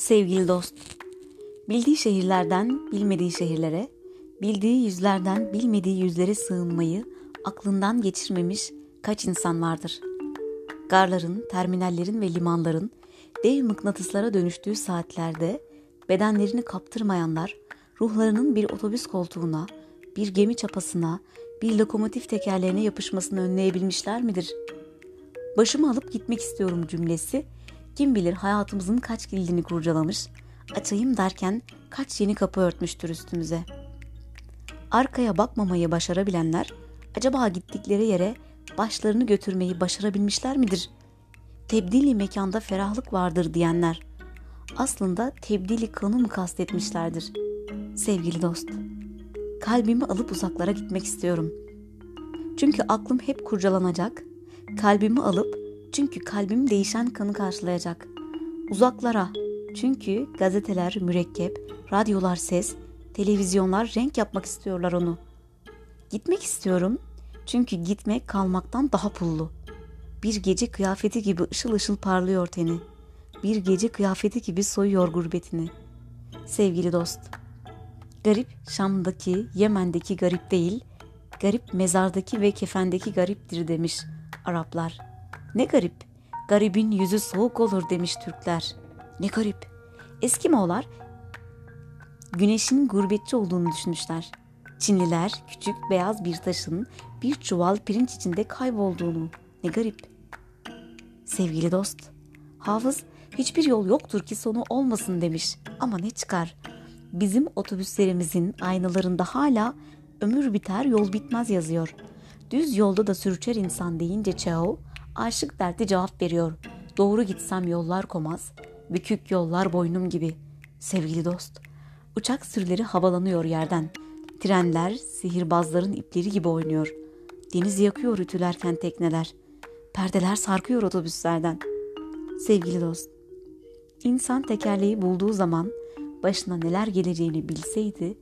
Sevgili dost, bildiği şehirlerden bilmediği şehirlere, bildiği yüzlerden bilmediği yüzlere sığınmayı aklından geçirmemiş kaç insan vardır? Garların, terminallerin ve limanların dev mıknatıslara dönüştüğü saatlerde bedenlerini kaptırmayanlar, ruhlarının bir otobüs koltuğuna, bir gemi çapasına, bir lokomotif tekerleğine yapışmasını önleyebilmişler midir? Başımı alıp gitmek istiyorum cümlesi kim bilir hayatımızın kaç kilidini kurcalamış, açayım derken kaç yeni kapı örtmüştür üstümüze. Arkaya bakmamayı başarabilenler, acaba gittikleri yere başlarını götürmeyi başarabilmişler midir? Tebdili mekanda ferahlık vardır diyenler, aslında tebdili kanı mı kastetmişlerdir? Sevgili dost, kalbimi alıp uzaklara gitmek istiyorum. Çünkü aklım hep kurcalanacak, kalbimi alıp çünkü kalbim değişen kanı karşılayacak. Uzaklara. Çünkü gazeteler mürekkep, radyolar ses, televizyonlar renk yapmak istiyorlar onu. Gitmek istiyorum. Çünkü gitmek kalmaktan daha pullu. Bir gece kıyafeti gibi ışıl ışıl parlıyor teni. Bir gece kıyafeti gibi soyuyor gurbetini. Sevgili dost, garip Şam'daki, Yemen'deki garip değil, garip mezardaki ve kefendeki gariptir demiş Araplar.'' Ne garip, garibin yüzü soğuk olur demiş Türkler. Ne garip. Eskimoğlar güneşin gurbetçi olduğunu düşünmüşler. Çinliler küçük beyaz bir taşın bir çuval pirinç içinde kaybolduğunu. Ne garip. Sevgili dost, hafız hiçbir yol yoktur ki sonu olmasın demiş. Ama ne çıkar? Bizim otobüslerimizin aynalarında hala ömür biter yol bitmez yazıyor. Düz yolda da sürçer insan deyince Çao, Aşık derdi cevap veriyor. Doğru gitsem yollar komaz, bükük yollar boynum gibi. Sevgili dost, uçak sürüleri havalanıyor yerden. Trenler sihirbazların ipleri gibi oynuyor. Deniz yakıyor ütülerken tekneler. Perdeler sarkıyor otobüslerden. Sevgili dost, insan tekerleği bulduğu zaman başına neler geleceğini bilseydi,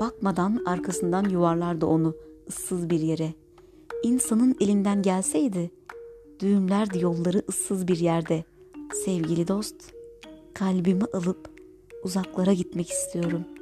bakmadan arkasından yuvarlardı onu ıssız bir yere. İnsanın elinden gelseydi, düğümlerdi yolları ıssız bir yerde. Sevgili dost, kalbimi alıp uzaklara gitmek istiyorum.''